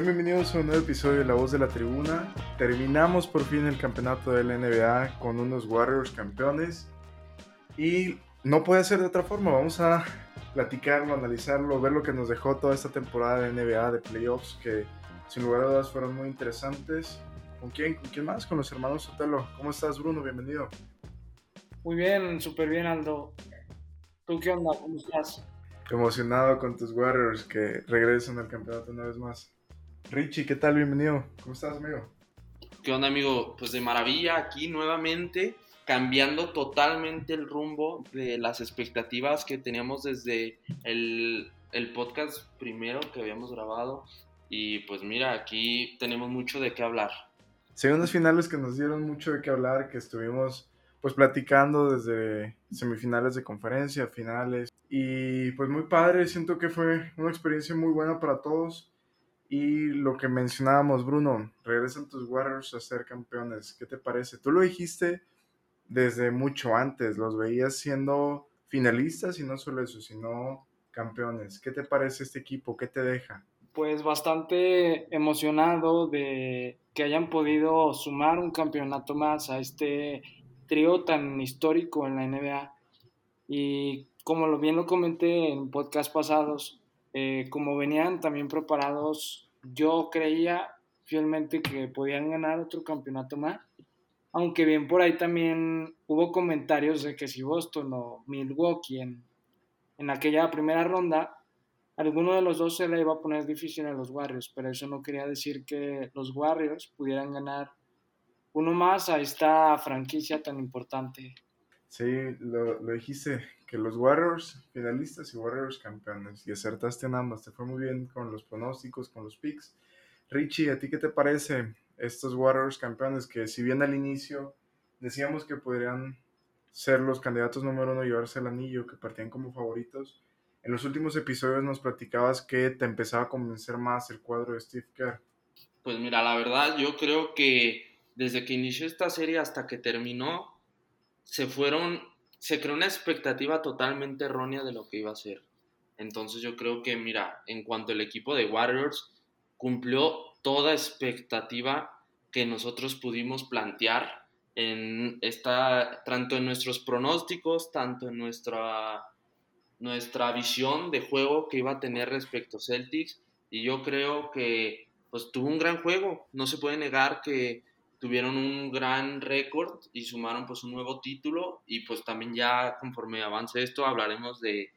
Sean bienvenidos a un nuevo episodio de La Voz de la Tribuna. Terminamos por fin el campeonato de la NBA con unos Warriors campeones. Y no puede ser de otra forma. Vamos a platicarlo, analizarlo, ver lo que nos dejó toda esta temporada de NBA, de playoffs, que sin lugar a dudas fueron muy interesantes. ¿Con quién? ¿Con quién más? Con los hermanos Sotelo. ¿Cómo estás, Bruno? Bienvenido. Muy bien, súper bien, Aldo. ¿Tú qué onda? ¿Cómo estás? Emocionado con tus Warriors que regresan al campeonato una vez más. Richie, ¿qué tal? Bienvenido. ¿Cómo estás, amigo? ¿Qué onda, amigo? Pues de maravilla aquí nuevamente, cambiando totalmente el rumbo de las expectativas que teníamos desde el, el podcast primero que habíamos grabado. Y pues mira, aquí tenemos mucho de qué hablar. Segundos finales que nos dieron mucho de qué hablar, que estuvimos pues platicando desde semifinales de conferencia, finales. Y pues muy padre, siento que fue una experiencia muy buena para todos. Y lo que mencionábamos, Bruno, regresan tus Warriors a ser campeones. ¿Qué te parece? Tú lo dijiste desde mucho antes, los veías siendo finalistas y no solo eso, sino campeones. ¿Qué te parece este equipo? ¿Qué te deja? Pues bastante emocionado de que hayan podido sumar un campeonato más a este trío tan histórico en la NBA. Y como bien lo comenté en podcast pasados, eh, como venían también preparados, yo creía fielmente que podían ganar otro campeonato más. Aunque bien por ahí también hubo comentarios de que si Boston o Milwaukee en, en aquella primera ronda, alguno de los dos se le iba a poner difícil a los Warriors, pero eso no quería decir que los Warriors pudieran ganar uno más a esta franquicia tan importante. Sí, lo, lo dijiste, que los Warriors finalistas y Warriors campeones. Y acertaste en ambas. Te fue muy bien con los pronósticos, con los picks. Richie, ¿a ti qué te parece estos Warriors campeones? Que si bien al inicio decíamos que podrían ser los candidatos número uno llevarse el anillo, que partían como favoritos. En los últimos episodios nos platicabas que te empezaba a convencer más el cuadro de Steve Kerr. Pues mira, la verdad, yo creo que desde que inició esta serie hasta que terminó, se fueron se creó una expectativa totalmente errónea de lo que iba a ser. Entonces yo creo que, mira, en cuanto al equipo de Warriors, cumplió toda expectativa que nosotros pudimos plantear en esta, tanto en nuestros pronósticos, tanto en nuestra, nuestra visión de juego que iba a tener respecto a Celtics. Y yo creo que pues tuvo un gran juego. No se puede negar que tuvieron un gran récord y sumaron pues un nuevo título y pues también ya conforme avance esto hablaremos de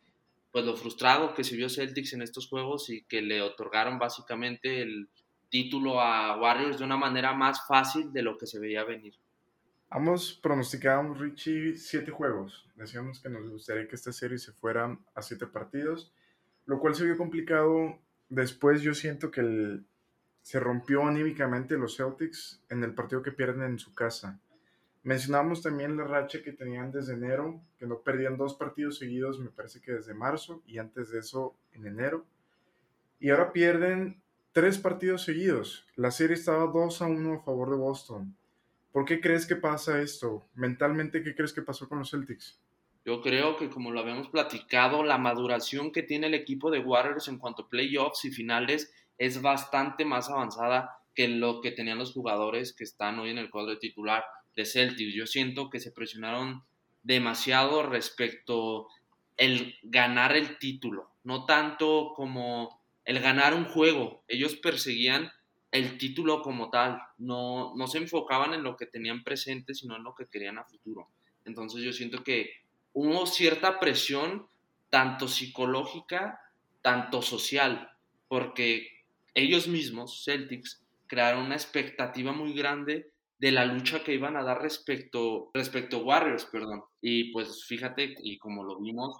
pues lo frustrado que se vio Celtics en estos juegos y que le otorgaron básicamente el título a Warriors de una manera más fácil de lo que se veía venir. Ambos pronosticábamos, Richie, siete juegos. Decíamos que nos gustaría que esta serie se fuera a siete partidos, lo cual se vio complicado. Después yo siento que el, se rompió anímicamente los Celtics en el partido que pierden en su casa. Mencionamos también la racha que tenían desde enero, que no perdían dos partidos seguidos, me parece que desde marzo y antes de eso en enero. Y ahora pierden tres partidos seguidos. La serie estaba 2 a 1 a favor de Boston. ¿Por qué crees que pasa esto? Mentalmente, ¿qué crees que pasó con los Celtics? Yo creo que como lo habíamos platicado, la maduración que tiene el equipo de Warriors en cuanto a playoffs y finales es bastante más avanzada que lo que tenían los jugadores que están hoy en el cuadro titular de Celtics. Yo siento que se presionaron demasiado respecto el ganar el título, no tanto como el ganar un juego. Ellos perseguían el título como tal, no, no se enfocaban en lo que tenían presente, sino en lo que querían a futuro. Entonces yo siento que hubo cierta presión, tanto psicológica, tanto social, porque ellos mismos, Celtics, crearon una expectativa muy grande de la lucha que iban a dar respecto, respecto Warriors, perdón. Y pues fíjate, y como lo vimos,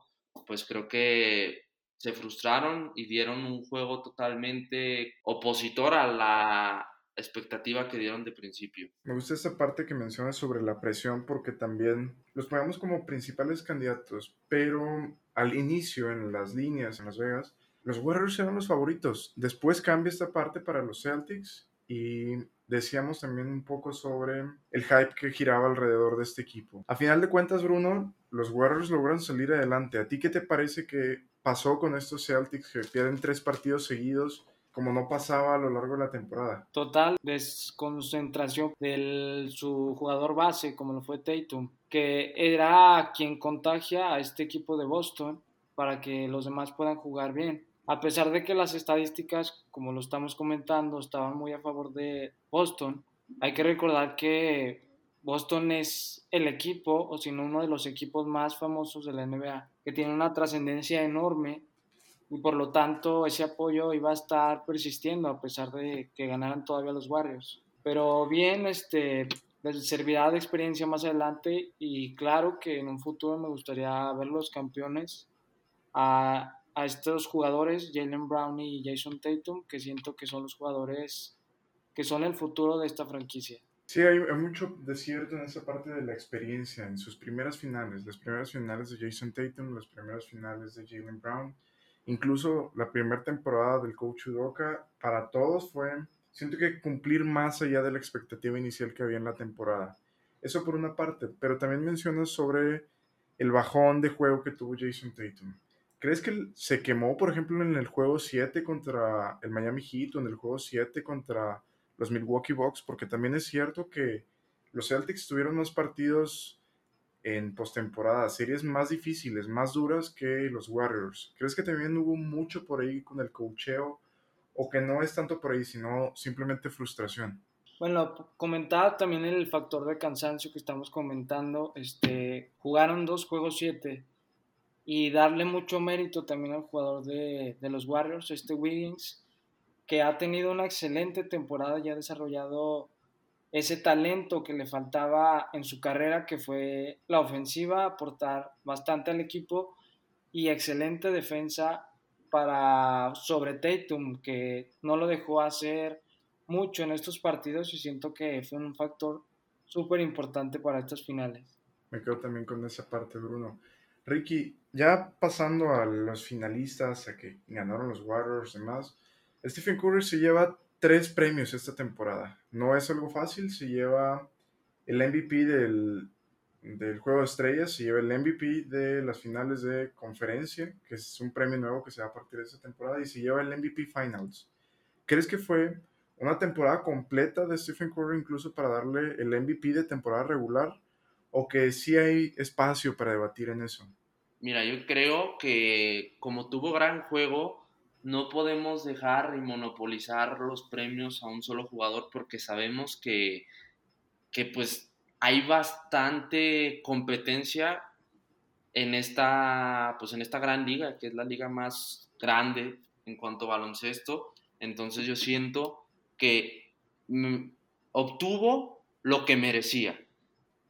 pues creo que se frustraron y dieron un juego totalmente opositor a la expectativa que dieron de principio. Me gusta esa parte que mencionas sobre la presión porque también los ponemos como principales candidatos, pero al inicio en las líneas en Las Vegas los Warriors eran los favoritos. Después cambia esta parte para los Celtics y decíamos también un poco sobre el hype que giraba alrededor de este equipo. A final de cuentas, Bruno, los Warriors logran salir adelante. ¿A ti qué te parece que pasó con estos Celtics que pierden tres partidos seguidos como no pasaba a lo largo de la temporada. Total desconcentración de su jugador base, como lo fue Tatum, que era quien contagia a este equipo de Boston para que los demás puedan jugar bien. A pesar de que las estadísticas, como lo estamos comentando, estaban muy a favor de Boston, hay que recordar que Boston es el equipo, o si no uno de los equipos más famosos de la NBA, que tiene una trascendencia enorme y por lo tanto ese apoyo iba a estar persistiendo a pesar de que ganaran todavía los Warriors. Pero bien, este, les servirá de experiencia más adelante y claro que en un futuro me gustaría ver los campeones a, a estos jugadores, Jalen Brown y Jason Tatum, que siento que son los jugadores que son el futuro de esta franquicia. Sí, hay, hay mucho de cierto en esa parte de la experiencia, en sus primeras finales, las primeras finales de Jason Tatum, las primeras finales de Jalen Brown Incluso la primera temporada del coach Udoka para todos fue, siento que cumplir más allá de la expectativa inicial que había en la temporada. Eso por una parte, pero también mencionas sobre el bajón de juego que tuvo Jason Tatum. ¿Crees que se quemó, por ejemplo, en el juego 7 contra el Miami Heat o en el juego 7 contra los Milwaukee Bucks? Porque también es cierto que los Celtics tuvieron unos partidos en postemporada, series más difíciles, más duras que los Warriors. ¿Crees que también hubo mucho por ahí con el cocheo o que no es tanto por ahí, sino simplemente frustración? Bueno, comentaba también el factor de cansancio que estamos comentando. Este, jugaron dos juegos siete y darle mucho mérito también al jugador de, de los Warriors, este Wiggins, que ha tenido una excelente temporada y ha desarrollado ese talento que le faltaba en su carrera, que fue la ofensiva, aportar bastante al equipo y excelente defensa para sobre Tatum, que no lo dejó hacer mucho en estos partidos y siento que fue un factor súper importante para estas finales. Me quedo también con esa parte, Bruno. Ricky, ya pasando a los finalistas, a que ganaron los Warriors y demás, Stephen Curry se lleva tres premios esta temporada. No es algo fácil, se lleva el MVP del, Juego de Estrellas, se lleva el MVP de las finales de conferencia, que es un premio nuevo que se va a partir de esta temporada, y se lleva el MVP Finals. ¿Crees que fue una temporada completa de Stephen Curry incluso para darle el MVP de temporada regular? ¿O que sí hay espacio para debatir en eso? Mira, yo creo que como tuvo gran juego, no podemos dejar y monopolizar los premios a un solo jugador porque sabemos que, que pues hay bastante competencia en esta, pues en esta gran liga, que es la liga más grande en cuanto a baloncesto. Entonces yo siento que mm, obtuvo lo que merecía.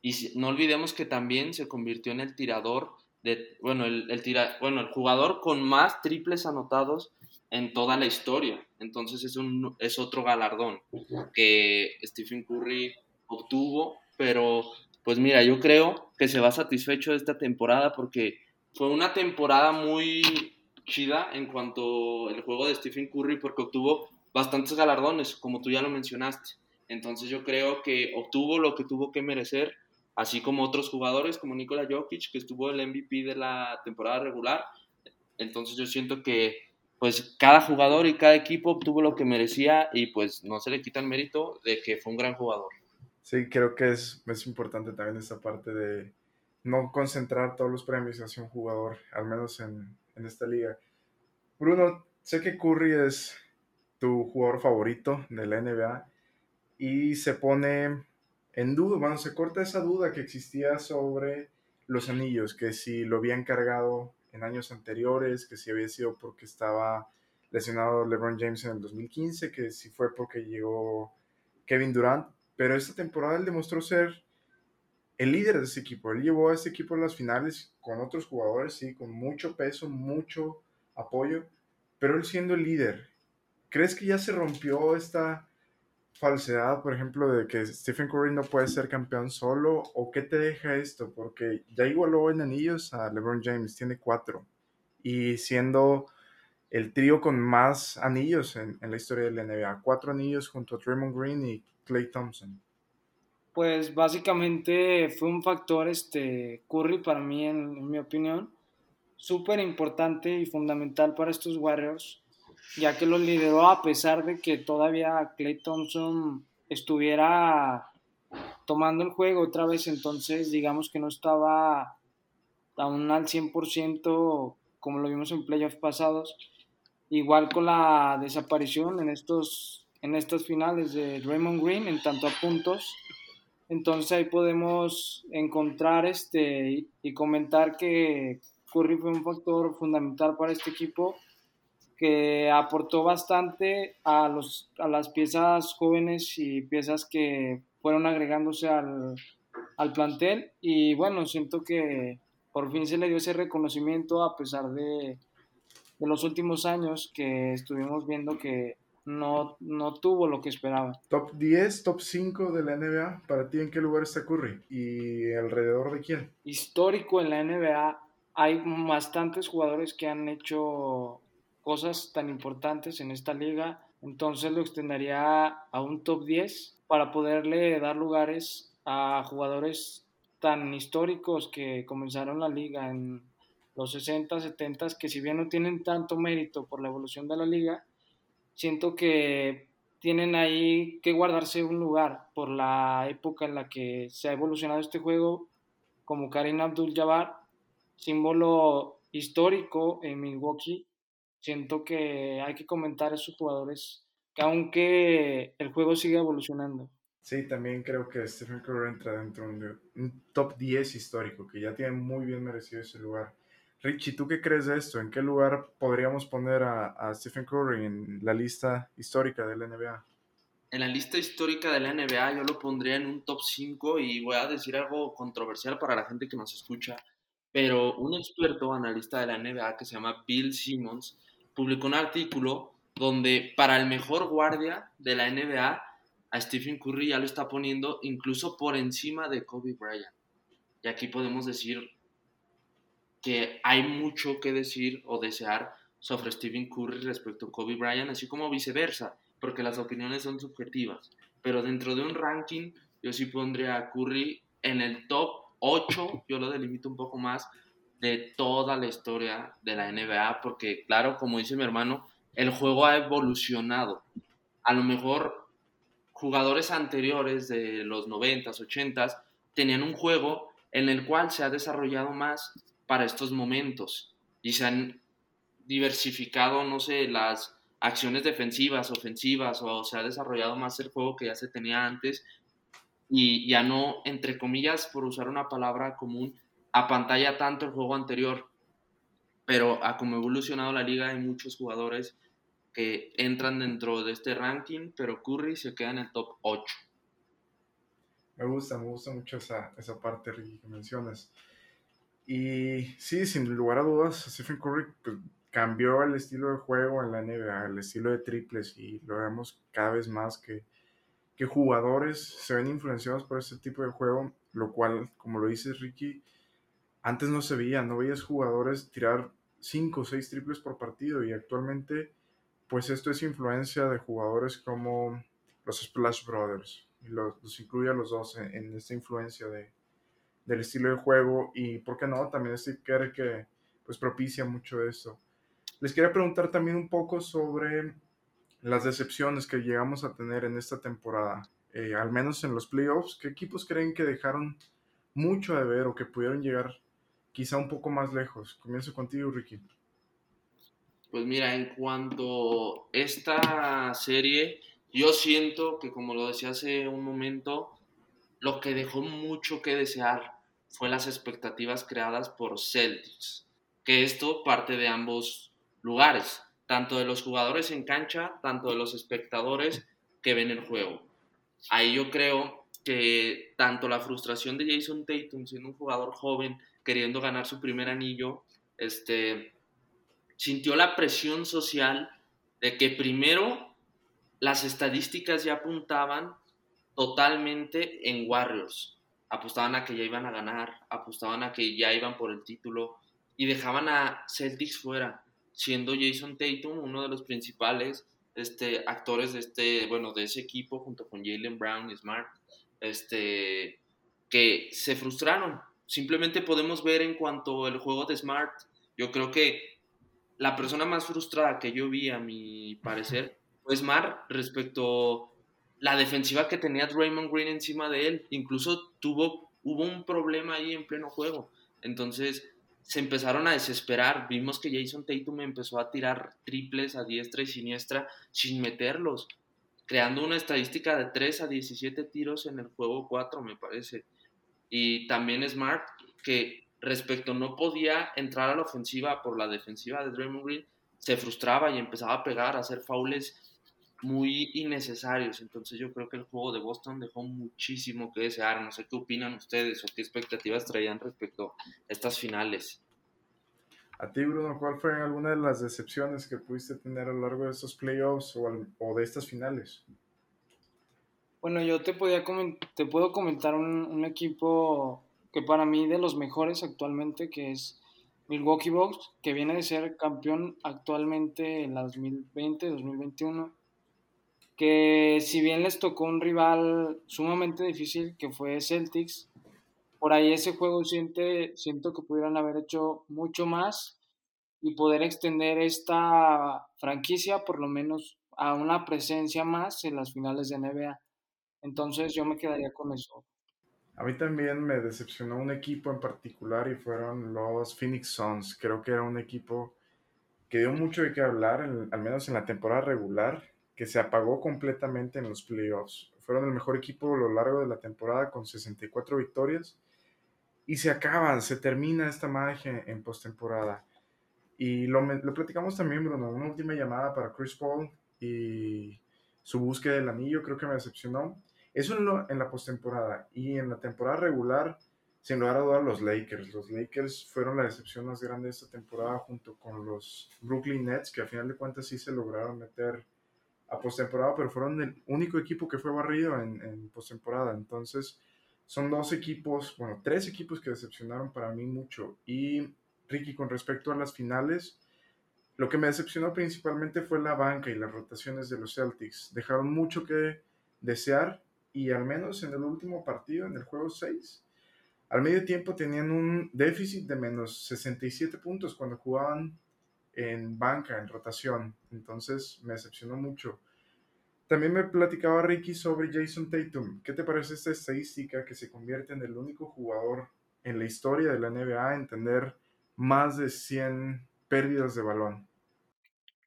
Y no olvidemos que también se convirtió en el tirador de, bueno, el, tira, bueno, el jugador con más triples anotados en toda la historia. Entonces es, un, es otro galardón que Stephen Curry obtuvo, pero pues mira, yo creo que se va satisfecho esta temporada porque fue una temporada muy chida en cuanto al juego de Stephen Curry porque obtuvo bastantes galardones, como tú ya lo mencionaste. Entonces yo creo que obtuvo lo que tuvo que merecer, así como otros jugadores como Nikola Jokic, que estuvo el MVP de la temporada regular. Entonces yo siento que pues cada jugador y cada equipo obtuvo lo que merecía y pues no se le quita el mérito de que fue un gran jugador. Sí, creo que es, es importante también esta parte de no concentrar todos los premios hacia un jugador, al menos en, en esta liga. Bruno, sé que Curry es tu jugador favorito de la NBA y se pone en duda, bueno, se corta esa duda que existía sobre los anillos, que si lo habían cargado en años anteriores, que si había sido porque estaba lesionado LeBron James en el 2015, que si fue porque llegó Kevin Durant, pero esta temporada él demostró ser el líder de ese equipo. Él llevó a ese equipo a las finales con otros jugadores, sí, con mucho peso, mucho apoyo, pero él siendo el líder. ¿Crees que ya se rompió esta falsedad, por ejemplo, de que Stephen Curry no puede ser campeón solo? ¿O qué te deja esto? Porque ya igualó en anillos a LeBron James, tiene cuatro. Y siendo el trío con más anillos en, la historia de la NBA. Cuatro anillos junto a Draymond Green y Clay Thompson. Pues básicamente fue un factor, este, Curry para mí, en, en mi opinión, súper importante y fundamental para estos Warriors ya que lo lideró a pesar de que todavía Clay Thompson estuviera tomando el juego otra vez, entonces digamos que no estaba aún al 100% como lo vimos en playoffs pasados. Igual con la desaparición en estos, en estas finales de Raymond Green en tanto a puntos. Entonces ahí podemos encontrar este y comentar que Curry fue un factor fundamental para este equipo que aportó bastante a, los, a las piezas jóvenes y piezas que fueron agregándose al, al plantel. Y bueno, siento que por fin se le dio ese reconocimiento a pesar de, de los últimos años que estuvimos viendo que no, no tuvo lo que esperaba. Top 10, top 5 de la NBA, para ti en qué lugar está Curry y alrededor de quién? Histórico en la NBA, hay bastantes jugadores que han hecho cosas tan importantes en esta liga, entonces lo extendería a un top 10 para poderle dar lugares a jugadores tan históricos que comenzaron la liga en los 60, 70, que si bien no tienen tanto mérito por la evolución de la liga, siento que tienen ahí que guardarse un lugar por la época en la que se ha evolucionado este juego, como Karim Abdul-Jabbar, símbolo histórico en Milwaukee. Siento que hay que comentar a esos jugadores que aunque el juego sigue evolucionando. Sí, también creo que Stephen Curry entra dentro de un top 10 histórico, que ya tiene muy bien merecido ese lugar. Richie, ¿tú qué crees de esto? ¿En qué lugar podríamos poner a, Stephen Curry en la lista histórica de la NBA? En la lista histórica de la NBA yo lo pondría en un top 5 y voy a decir algo controversial para la gente que nos escucha, pero un experto analista de la NBA que se llama Bill Simmons publicó un artículo donde para el mejor guardia de la NBA a Stephen Curry ya lo está poniendo incluso por encima de Kobe Bryant. Y aquí podemos decir que hay mucho que decir o desear sobre Stephen Curry respecto a Kobe Bryant, así como viceversa, porque las opiniones son subjetivas. Pero dentro de un ranking, yo sí pondría a Curry en el top 8, yo lo delimito un poco más, de toda la historia de la NBA, porque claro, como dice mi hermano, el juego ha evolucionado. A lo mejor jugadores anteriores de los 90s, 80s tenían un juego en el cual se ha desarrollado más para estos momentos y se han diversificado, no sé, las acciones defensivas, ofensivas, o se ha desarrollado más el juego que ya se tenía antes y ya no, entre comillas, por usar una palabra común, a pantalla tanto el juego anterior. Pero a como ha evolucionado la liga hay muchos jugadores que entran dentro de este ranking, pero Curry se queda en el top 8. Me gusta, me gusta mucho esa, esa parte, Ricky, que mencionas. Y sí, sin lugar a dudas, Stephen Curry pues, cambió el estilo de juego en la NBA, el estilo de triples, y lo vemos cada vez más que, que jugadores se ven influenciados por este tipo de juego, lo cual, como lo dices Ricky, antes no se veía, no veías jugadores tirar 5 o 6 triples por partido y actualmente pues esto es influencia de jugadores como los Splash Brothers, y los, incluye a los dos en esta influencia de, del estilo de juego y, ¿por qué no? También Steve Kerr que pues propicia mucho eso. Les quería preguntar también un poco sobre las decepciones que llegamos a tener en esta temporada, eh, al menos en los playoffs. ¿Qué equipos creen que dejaron mucho de ver o que pudieron llegar quizá un poco más lejos? Comienzo contigo, Ricky. Pues mira, en cuanto esta serie, yo siento que como lo decía hace un momento, lo que dejó mucho que desear fue las expectativas creadas por Celtics, que esto parte de ambos lugares, tanto de los jugadores en cancha, tanto de los espectadores que ven el juego. Ahí yo creo que tanto la frustración de Jason Tatum siendo un jugador joven queriendo ganar su primer anillo, este, sintió la presión social de que primero las estadísticas ya apuntaban totalmente en Warriors. Apostaban a que ya iban a ganar, apostaban a que ya iban por el título y dejaban a Celtics fuera, siendo Jason Tatum uno de los principales este, actores de este, bueno, de ese equipo junto con Jalen Brown y Smart, este, que se frustraron. Simplemente podemos ver en cuanto al juego de Smart, yo creo que la persona más frustrada que yo vi, a mi parecer, fue Smart respecto la defensiva que tenía Draymond Green encima de él. Incluso tuvo, hubo un problema ahí en pleno juego. Entonces se empezaron a desesperar. Vimos que Jason Tatum empezó a tirar triples a diestra y siniestra sin meterlos, creando una estadística de 3 a 17 tiros en el juego 4, me parece. Y también Smart, que respecto no podía entrar a la ofensiva por la defensiva de Draymond Green, se frustraba y empezaba a pegar, a hacer faules muy innecesarios. Entonces yo creo que el juego de Boston dejó muchísimo que desear. No sé qué opinan ustedes o qué expectativas traían respecto a estas finales. A ti, Bruno, ¿cuál fue alguna de las decepciones que pudiste tener a lo largo de estos playoffs o, de estas finales? Bueno, yo te, podía te puedo comentar un, un, equipo que para mí de los mejores actualmente, que es Milwaukee Bucks, que viene de ser campeón actualmente en la 2020-2021 que si bien les tocó un rival sumamente difícil que fue Celtics, por ahí ese juego siente, siento que pudieran haber hecho mucho más y poder extender esta franquicia por lo menos a una presencia más en las finales de NBA. Entonces yo me quedaría con eso. A mí también me decepcionó un equipo en particular y fueron los Phoenix Suns. Creo que era un equipo que dio mucho de qué hablar, al menos en la temporada regular que se apagó completamente en los playoffs. Fueron el mejor equipo a lo largo de la temporada con 64 victorias y se acaban, se termina esta magia en postemporada. Y lo, lo platicamos también, Bruno, una última llamada para Chris Paul y su búsqueda del anillo creo que me decepcionó. Eso en, en la postemporada y en la temporada regular, sin lugar a dudas, los Lakers. Los Lakers fueron la decepción más grande de esta temporada junto con los Brooklyn Nets, que a final de cuentas sí se lograron meter a postemporada, pero fueron el único equipo que fue barrido en, en postemporada. Entonces, son dos equipos, bueno, tres equipos que decepcionaron para mí mucho. Y Ricky, con respecto a las finales, lo que me decepcionó principalmente fue la banca y las rotaciones de los Celtics. Dejaron mucho que desear y al menos en el último partido, en el juego 6, al medio tiempo tenían un déficit de menos 67 puntos cuando jugaban en banca, en rotación. Entonces me decepcionó mucho. También me platicaba Ricky sobre Jason Tatum. ¿Qué te parece esta estadística que se convierte en el único jugador en la historia de la NBA en tener más de 100 pérdidas de balón?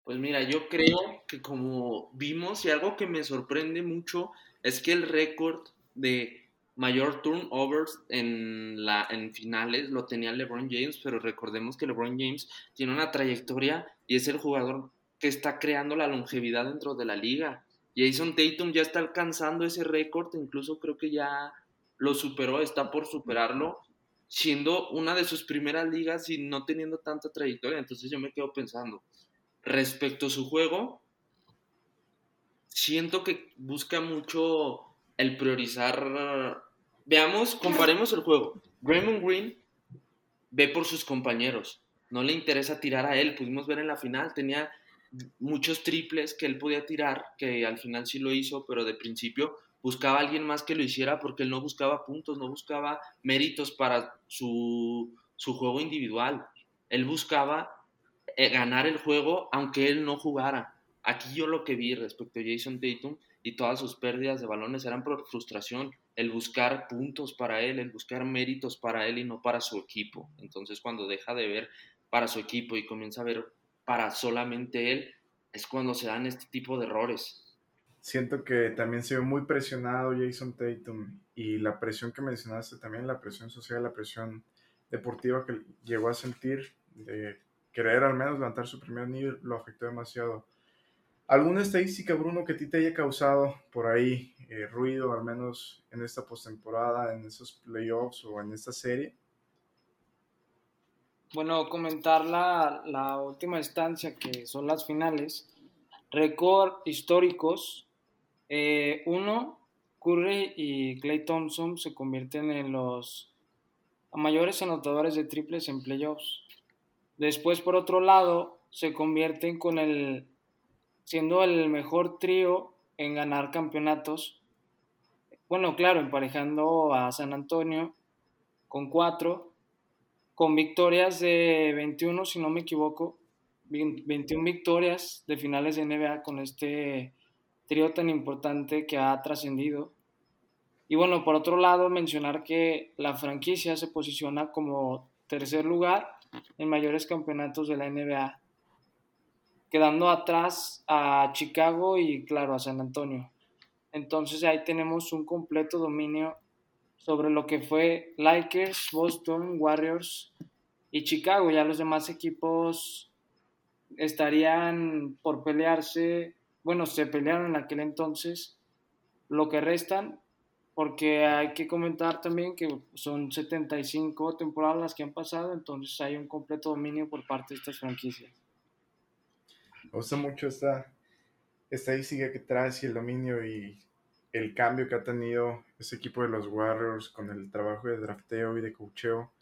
Pues mira, yo creo que como vimos y algo que me sorprende mucho es que el récord de mayor turnovers en, la, en finales lo tenía LeBron James, pero recordemos que LeBron James tiene una trayectoria y es el jugador que está creando la longevidad dentro de la liga. Jason Tatum ya está alcanzando ese récord, incluso creo que ya lo superó, está por superarlo, siendo una de sus primeras ligas y no teniendo tanta trayectoria. Entonces yo me quedo pensando, respecto a su juego, siento que busca mucho el priorizar Veamos, comparemos el juego. Raymond Green ve por sus compañeros. No le interesa tirar a él. Pudimos ver en la final, tenía muchos triples que él podía tirar, que al final sí lo hizo, pero de principio buscaba a alguien más que lo hiciera porque él no buscaba puntos, no buscaba méritos para su, su juego individual. Él buscaba ganar el juego aunque él no jugara. Aquí yo lo que vi respecto a Jason Tatum y todas sus pérdidas de balones eran por frustración el buscar puntos para él, el buscar méritos para él y no para su equipo. Entonces cuando deja de ver para su equipo y comienza a ver para solamente él, es cuando se dan este tipo de errores. Siento que también se ve muy presionado Jason Tatum y la presión que mencionaste también, la presión social, la presión deportiva que llegó a sentir de querer al menos levantar su primer nivel, lo afectó demasiado. ¿Alguna estadística, Bruno, que a ti te haya causado por ahí eh, ruido, al menos en esta postemporada, en esos playoffs o en esta serie? Bueno, comentar la, la última instancia, que son las finales. Récord históricos. Eh, uno, Curry y Clay Thompson se convierten en los mayores anotadores de triples en playoffs. Después, por otro lado, se convierten con el siendo el mejor trío en ganar campeonatos. Bueno, claro, emparejando a San Antonio con cuatro, con victorias de 21, si no me equivoco, 21 victorias de finales de NBA con este trío tan importante que ha trascendido. Y bueno, por otro lado, mencionar que la franquicia se posiciona como tercer lugar en mayores campeonatos de la NBA, quedando atrás a Chicago y claro, a San Antonio. Entonces ahí tenemos un completo dominio sobre lo que fue Lakers, Boston, Warriors y Chicago. Ya los demás equipos estarían por pelearse, bueno, se pelearon en aquel entonces lo que restan, porque hay que comentar también que son 75 temporadas las que han pasado, entonces hay un completo dominio por parte de estas franquicias. Me gusta mucho esta estadística que traes y el dominio y el cambio que ha tenido ese equipo de los Warriors con el trabajo de drafteo y de cocheo.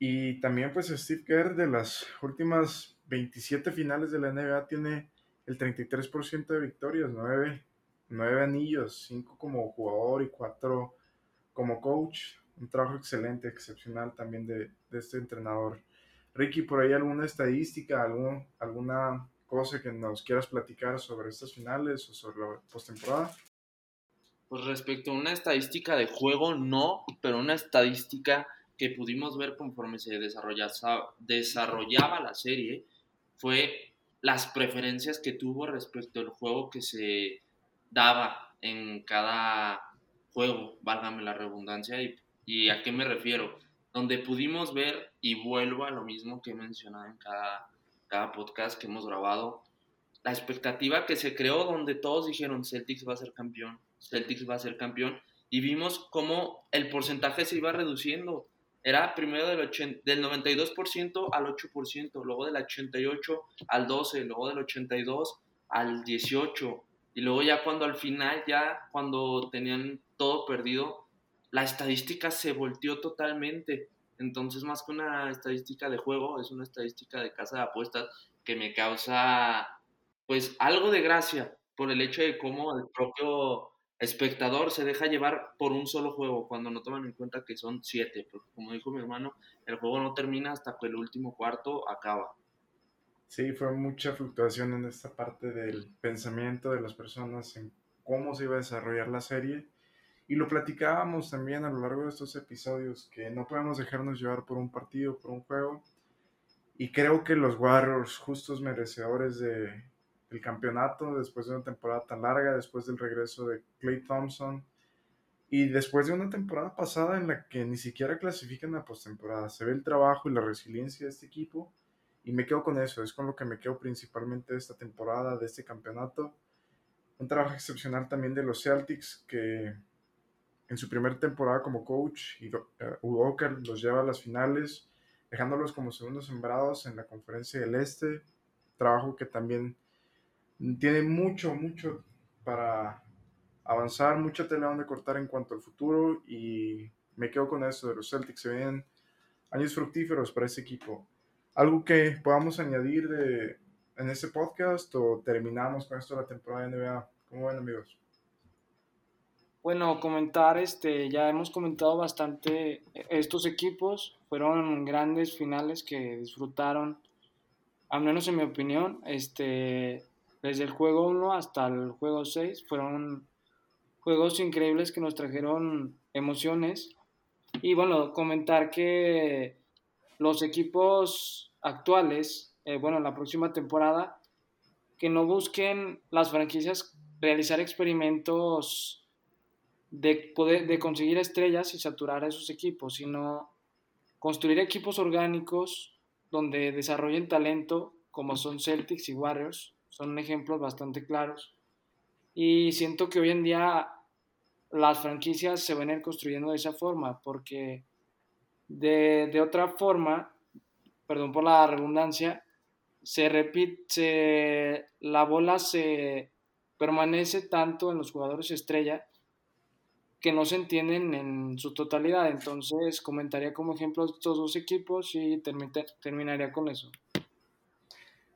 Y también pues Steve Kerr de las últimas 27 finales de la NBA tiene el 33% de victorias, 9, 9 anillos, 5 como jugador y 4 como coach. Un trabajo excelente, excepcional también de, de este entrenador. Ricky, ¿por ahí alguna estadística, algún, alguna cosa que nos quieras platicar sobre estas finales o sobre la postemporada? Pues respecto a una estadística de juego, no, pero una estadística que pudimos ver conforme se desarrollaba la serie fue las preferencias que tuvo respecto al juego que se daba en cada juego, válgame la redundancia, y, y a qué me refiero, donde pudimos ver, y vuelvo a lo mismo que he mencionado en cada, cada podcast que hemos grabado, la expectativa que se creó donde todos dijeron Celtics va a ser campeón, Celtics va a ser campeón. Y vimos cómo el porcentaje se iba reduciendo. Era primero del, del 92% al 8%, luego del 88% al 12%, luego del 82% al 18%. Y luego ya cuando al final, ya cuando tenían todo perdido, la estadística se volteó totalmente. Entonces, más que una estadística de juego, es una estadística de casa de apuestas que me causa, pues, algo de gracia por el hecho de cómo el propio espectador se deja llevar por un solo juego cuando no toman en cuenta que son siete, porque como dijo mi hermano, el juego no termina hasta que el último cuarto acaba. Sí, fue mucha fluctuación en esta parte del pensamiento de las personas en cómo se iba a desarrollar la serie. Y lo platicábamos también a lo largo de estos episodios, que no podemos dejarnos llevar por un partido, por un juego. Y creo que los Warriors, justos merecedores de, el campeonato después de una temporada tan larga, después del regreso de Clay Thompson y después de una temporada pasada en la que ni siquiera clasifican a postemporada. Se ve el trabajo y la resiliencia de este equipo y me quedo con eso, es con lo que me quedo principalmente de esta temporada, de este campeonato. Un trabajo excepcional también de los Celtics que en su primera temporada como coach, y Walker los lleva a las finales, dejándolos como segundos sembrados en la conferencia del Este. Trabajo que también tiene mucho, mucho para avanzar, mucha tela donde cortar en cuanto al futuro y me quedo con eso de los Celtics. Se ven años fructíferos para ese equipo. ¿Algo que podamos añadir de, en este podcast o terminamos con esto la temporada de NBA? ¿Cómo ven amigos? Bueno, comentar, este, ya hemos comentado bastante estos equipos, fueron grandes finales que disfrutaron, al menos en mi opinión, este, desde el juego 1 hasta el juego 6 fueron juegos increíbles que nos trajeron emociones. Y bueno, comentar que los equipos actuales, eh, bueno, la próxima temporada, que no busquen las franquicias realizar experimentos de, poder, de conseguir estrellas y saturar a esos equipos, sino construir equipos orgánicos donde desarrollen talento como son Celtics y Warriors son ejemplos bastante claros. Y siento que hoy en día las franquicias se van a ir construyendo de esa forma, porque de, otra forma, perdón por la redundancia, se repite, la bola se permanece tanto en los jugadores estrella que no se entienden en su totalidad. Entonces, comentaría como ejemplo estos dos equipos y terminaría con eso.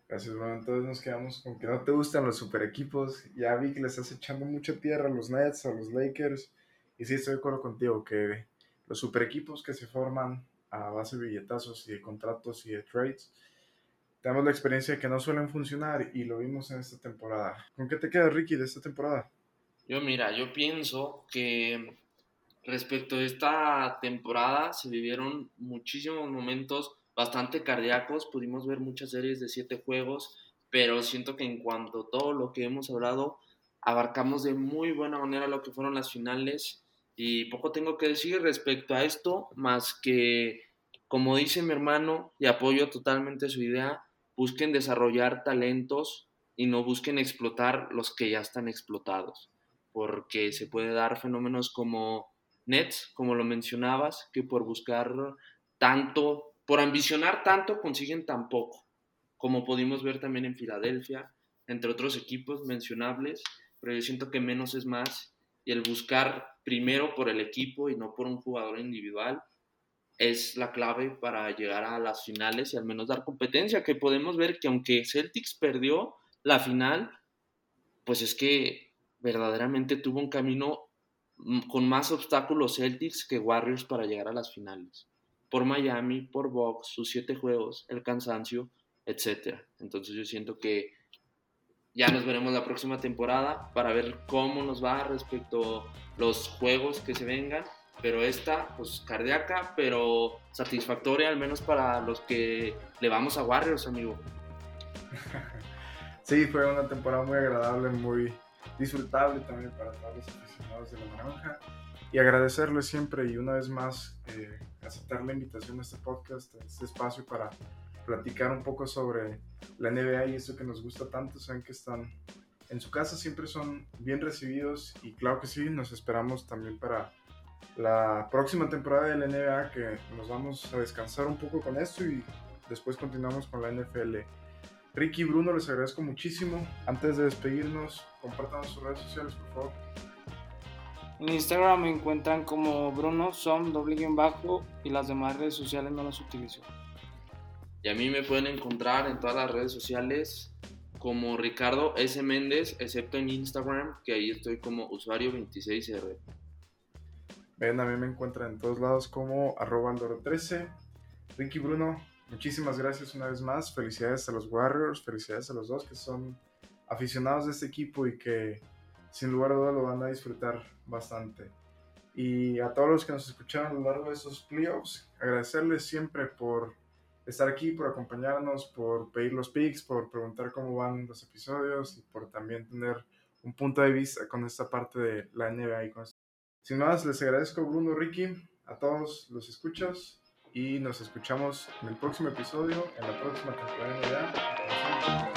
Gracias, bueno, entonces nos quedamos con que no te gustan los super equipos. Ya vi que le estás echando mucha tierra a los Nets, a los Lakers. Y sí, estoy de acuerdo contigo que los super equipos que se forman a base de billetazos y de contratos y de trades, tenemos la experiencia de que no suelen funcionar y lo vimos en esta temporada. ¿Con qué te queda, Ricky, de esta temporada? Yo, mira, yo pienso que respecto a esta temporada se vivieron muchísimos momentos bastante cardíacos. Pudimos ver muchas series de siete juegos, pero siento que en cuanto a todo lo que hemos hablado, abarcamos de muy buena manera lo que fueron las finales. Y poco tengo que decir respecto a esto, más que, como dice mi hermano, y apoyo totalmente su idea, busquen desarrollar talentos y no busquen explotar los que ya están explotados, porque se puede dar fenómenos como Nets, como lo mencionabas, que por buscar tanto, por ambicionar tanto, consiguen tan poco, como pudimos ver también en Filadelfia, entre otros equipos mencionables, pero yo siento que menos es más y el buscar primero por el equipo y no por un jugador individual es la clave para llegar a las finales y al menos dar competencia, que podemos ver que aunque Celtics perdió la final, pues es que verdaderamente tuvo un camino con más obstáculos Celtics que Warriors para llegar a las finales. Por Miami, por Box, sus siete juegos, el cansancio, etc. Entonces yo siento que ya nos veremos la próxima temporada para ver cómo nos va respecto a los juegos que se vengan. Pero esta, pues cardíaca, pero satisfactoria, al menos para los que le vamos a Warriors, amigo. Sí, fue una temporada muy agradable, muy disfrutable también para todos los aficionados de la naranja. Y agradecerles siempre y una vez más eh, aceptar la invitación a este podcast, a este espacio para platicar un poco sobre la NBA y eso que nos gusta tanto. Saben que están en su casa, siempre son bien recibidos y claro que sí, nos esperamos también para la próxima temporada de la NBA que nos vamos a descansar un poco con esto y después continuamos con la NFL. Ricky y Bruno, les agradezco muchísimo. Antes de despedirnos, compartan sus redes sociales, por favor. En Instagram me encuentran como Bruno Som, doble guion bajo, y las demás redes sociales no las utilizo. Y a mí me pueden encontrar en todas las redes sociales como Ricardo S. Méndez, excepto en Instagram, que ahí estoy como usuario 26R. Ven, a mí me encuentran en todos lados como arroba 13 Ricky Bruno, muchísimas gracias una vez más. Felicidades a los Warriors, felicidades a los dos que son aficionados de este equipo y que sin lugar a dudas lo van a disfrutar bastante. Y a todos los que nos escucharon a lo largo de esos playoffs, agradecerles siempre por estar aquí, por acompañarnos, por pedir los pics, por preguntar cómo van los episodios y por también tener un punto de vista con esta parte de la NBA. Y con Sin más, les agradezco Bruno, Ricky, a todos los escuchas y nos escuchamos en el próximo episodio, en la próxima temporada de NBA.